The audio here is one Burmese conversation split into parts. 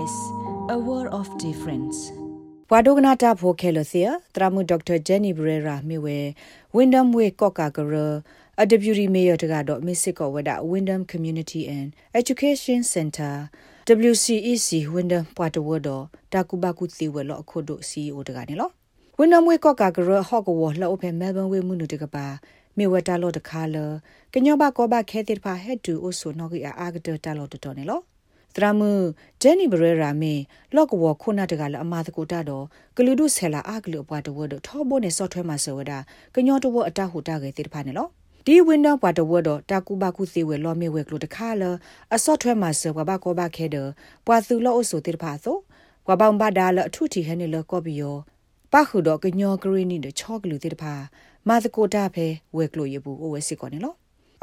SBS a world of difference ဘွာဒိုကနာတာဖိုခဲလစီယတရာမူဒေါက်တာဂျန်နီဘရေရာမီဝဲဝင်းဒမ်ဝေကော့ကာဂရအဒပြူရီမေယတကတော့မစ်စစ်ကောဝဒ Windham Community and Education Center WCEC Windham ပွာတဝဒတာကူဘကူတီဝလောအခုဒို CEO တကနေလော Windham ဝေကော့ကာဂရဟော့ကဝလောဖဲ Melbourne ဝေမှုနုတကပါမေဝတာလောတခါလကညောဘကောဘခဲတိဖာဟက်တူအိုဆိုနော်ကီအာဂဒတာလောတတော်နေလော သရမဂျန်နီဘရရာမေလော့ကဝခုနာတကလအမာတကူတာတော့ဂလူဒုဆဲလာအဂလူအပွားတဝဒထောဘိုနေဆော့ထွဲမှာဆောဝဒကညောတဝအတဟုတာကေတိတဖာနေလောဒီဝင်းတော့ပွားတဝတော့တာကူဘကုစီဝဲလောမေဝဲကလူတခါလအဆော့ထွဲမှာဆောဘကောဘခဲတဲ့ပွာသူလောအဆိုတိတဖာဆိုဝဘောင်ဘာဒါလအထုတီဟဲနေလောကောဘီယောပခုတော့ကညောဂရီနီတချောကလူတိတဖာမာတကိုတာဖဲဝဲကလိုရဘူးအိုဝဲစစ်ကောနေလော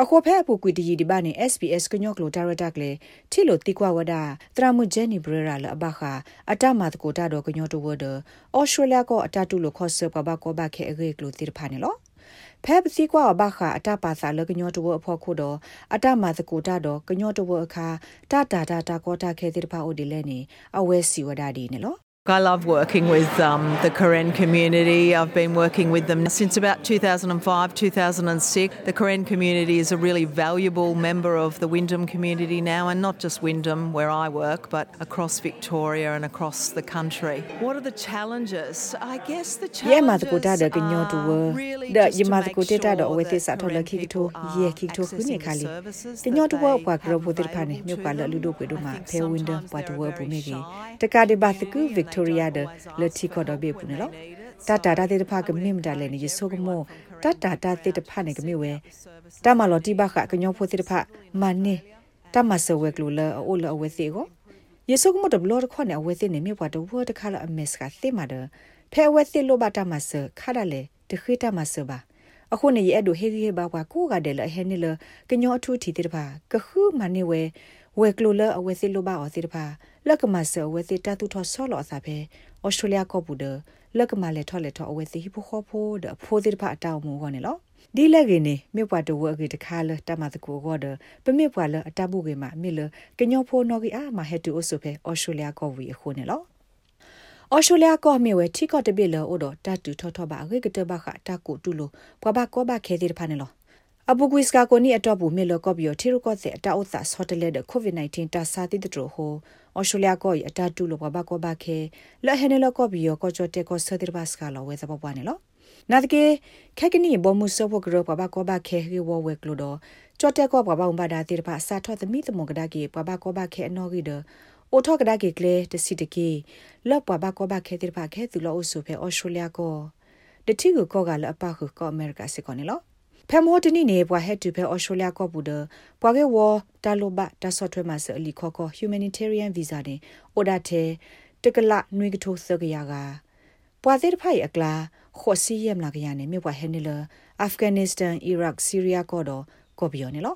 အခုဖဲအပူကွီတီဒီဘာနေ SBS ကညော့ကလိုဒါရတာကလေတီလိုတီကွာဝဒတရာမူဂျန်နီဘရရာလအဘခာအတမတ်ကိုတာတော့ကညော့တဝဒအော်စတြေးလျကောအတတူလိုခေါ်ဆပ်ကဘာကောဘခဲအဂေကလိုတီဖာနေလောဖဲပစီကွာဘခအတပါစာလကညောတဝအဖို့ခုတော့အတမသကူတာတော့ကညောတဝအခါတတာတာတာကောတာခဲတိဖာအိုဒီလဲနေအဝဲစီဝဒဒီနေလော I love working with um, the Karen community. I've been working with them since about 2005, 2006. The Karen community is a really valuable member of the Wyndham community now, and not just Wyndham, where I work, but across Victoria and across the country. What are the challenges? I guess the challenges are really just to make sure that Karen people are accessing services, တိုရီယာဒလတီကောဒဘေပူနော်တတာတာတေတဖကမိမတလည်းနေဆိုကမောတတာတာတေတဖနေကမိဝဲတမလောတိဘခကညောဖိုတေတဖမနေတမဆဝဲကလူလအိုလအဝဲစီကိုယေဆုကမောတဘလောခွန်အဝဲစီနေမြေပွားတော့ဝတခါလအမက်စကသေမာဒဖဲဝဲစီလိုဘတာမဆခါရလေတခိတမဆပါအခုနေရဲ့ဒိုဟေဒီဘာကွာကိုကတယ်လဟဲနေလကညောအထူတီတေတဖကခုမနေဝဲ ဝဲကလိုလအဝဲစီလိုဘအော်စီတဖာလက်ကမဆဝဲစီတတူထောဆောလောအစာဖဲဩစတြေးလျကောပူဒလက်ကမလေထောလေထောအဝဲစီဟိဖိုခေါဖိုဒဖိုစီတဖာအတောင်မူခေါနေလောဒီလက်ကိနေမြပွားတဝဲကိတခါလတမတကူကောဒပမြပွားလအတပုကေမှာမြလကညောဖိုနော်ကီအာမဟက်တူအဆုဖဲဩစတြေးလျကောဝီအခုနေလောအော်ရှိုလျာကောမြေဝဲထိကော့တပိလောအိုတော့တတူထောထောပါခေကတဘခတာကူတူလိုပွားဘကောဘခဲတိဖာနေလော အပူကွီစကာကိုနီအတော့ဘူးမေလကော့ဘီယိုတီရိုကော့စေအတာဥသာဆော့တလက်ဒကိုဗစ် -19 တာစာတိတတိုဟိုအော်စတြေးလျကောအတာတူလောဘဘကောဘခဲလဟဲနေလကော့ဘီယိုကောချောတေကောဆတိဘတ်စကာလောဝဲစပပွားနေလောနာတကေခက်ကနီဘောမှုဆောဖို့ကရောဘဘကောဘခဲဟီဝဝဲကလိုတော့ချောတေကောဘဘုံဘာဒါတိတပါစာထောသမီသမုန်ကဒါကေဘဘကောဘခဲအနော်ဂီဒအိုထောကဒါကေကလေတစီတကေလော့ဘဘကောဘခဲတိတပါခဲသူလောအုဆုဖဲအော်စတြေးလျကောတတိကိုကောကလအပခုကောအမေရိကစစ်ကောနေလော ဖဲမောတနိနေဘွာဟက်တူဖဲအော်စတြေးလျကောပူဒဘွာကေဝတာလိုဘတာဆော့ထွဲမှာဆအလီခေါခေါ humanitarian visa နေအိုဒါတေတကလနွေကထိုးစကရကပွာသေးတဖိုင်အကလာခေါ်စီယမ်လာကရနေမြဘွာဟဲနေလအာဖဂန်နစ္စတန်အီရတ်ဆီးရီးယားကောတော့ကော်ဘီယောနေလော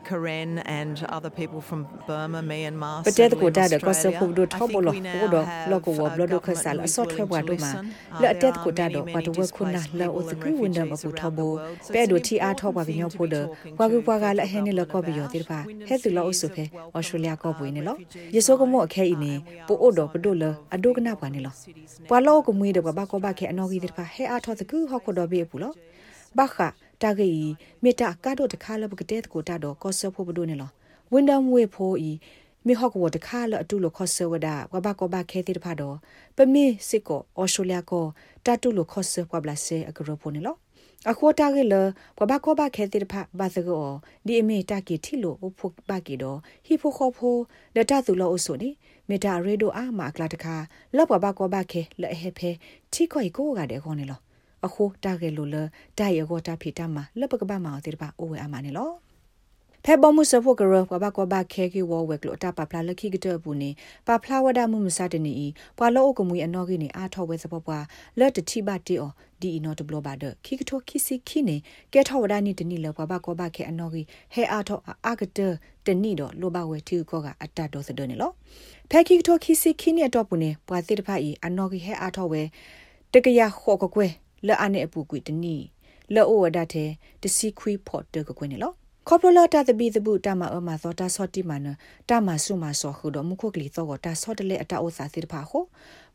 Karen and other people from Burma, Myanmar. But the ko da ko sa ko do thobo lo ko do lo ko wo blo do kha sa la so thwe wa do ma la tet ko da do wa do wa ko na la o the ku window ma ko thobo pe do ti a tho ba bi nyo pho do kwa ku kwa ga la he ni lo ko bi yo ti ba he tu lo o so phe Australia ko bu ni lo ye so ko mo khe i ni po o do bu do lo a do kana ba ni lo pwa lo ko mui do ba ba ko ba khe ano gi ti ba he a tho the ku ho ko do bi pu lo ba kha တာဂေီမေတာကာဒိုတခါလဘကတဲ့ကိုတာတော့ကောဆဖို့ဘဒိုနေလောဝင်းဒမ်ဝေဖိုဤမိဟော့ကဝတခါလအတူလခောဆဝဒဝဘကောဘခဲတိတဖာတော့ပမေစစ်ကိုအော်စတြေးလျကိုတာတူလခောဆပဘလာဆေအကရဖိုနေလောအခေါ်တာကလေဘဘကောဘခဲတိတဖာဘာသကောဒီအမေတာကီထီလိုအဖို့ဘကီတော့ဟီဖိုခေါဖိုလတသူလောအဆုနေမေတာရေဒိုအာမာကလာတခါလောဘဘကောဘခဲလဲဟေဖဲတီခွိကိုကတဲ့ခေါနေလော အခုတာကဲလိုလတိုင်ရောတာဖီတာမှာလပကပမောင်တိပါအိုဝဲအမနေလောဖဲဘောမှုစဖို့ကရပဘကဘခဲကီဝဝဲကလိုတာပပလာလခိကတဘူးနေပပလာဝဒမှုမစတနေဤပွာလောအကမွေအနော်ကိနေအာထောဝဲစပပွာလက်တတိဘတီအောဒီအနော်တဘလဘဒခိကထောခိစီခိနေကဲထောဝဒနိတနိလပဘကဘခဲအနော်ကိဟဲအာထောအာကတတနိတော့လိုဘဝဲတီကောကအတတော်စဒနေလောဖဲခိကထောခိစီခိနေတော့ပုနေပွာတိတဖာဤအနော်ကိဟဲအာထောဝဲတကရခော့ကကွဲ လဲ့အနေအပူကွေတနိလောဝဒတဲ့တစီခွီဖော့တကကွဲနေလောခေါပလတာတပိတပုတမအမသောတာဆော့တိမနတမဆုမဆောခုဒမခုကလီသောတာဆော့တလေအတာဩစာတိဖာခို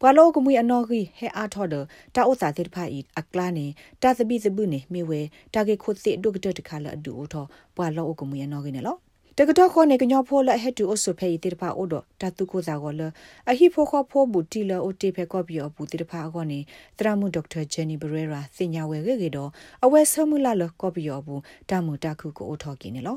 ဘွာလောကမွေအနော်ဂီဟဲအားထော်ဒတာဩစာတိဖာဤအကလာနေတာတပိတပုနေမိဝဲတာကေခုတိဒုကတတခါလအဒူထောဘွာလောကမွေအနော်ဂီနေလော တကတော့ခေါနေကညောဖိုလဟက်တူအဆုဖေးတိတပါအိုဒတတုကိုဇာကောလအဟိဖိုခေါဖိုဘူတီလအိုတေဖေကောပြောဘူးတိတဖာကောနေတရမှုဒေါက်တာဂျန်နီဘရေရာစင်ညာဝဲကေကေတော့အဝဲဆမှုလာလကောပြောဘူးတမှုတခုကိုအိုထော်ကင်းနေလော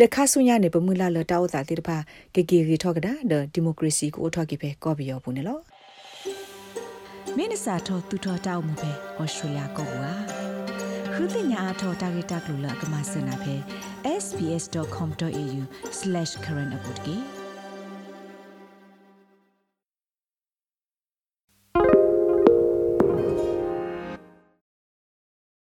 sa improve phe and ko that bi yo bu ti democracy pha ne will lo return. ပခေးပါထကဖလကောပြောတာမတာခုဟောပစိညာလသူ့အဖေဤနာတကီသူသူကိုစာဝတာလသူဘခောဖိုလအုတ်တေဖေထီလောကဘူးဒခါဆုညာနေပမူလာလတာဥစာတိတဖာကေကေရီထောကဒါဒဒီမိုကရေစီကိုထောကိဖေကောပြောဘူးနေလောမင်းစာထောသူထောတောက်မှုပဲဩစတြေးလျကောကွာခုတင်ညာအထောတာဂီတာကလူလကမစနာပဲ sbs.com.au/current update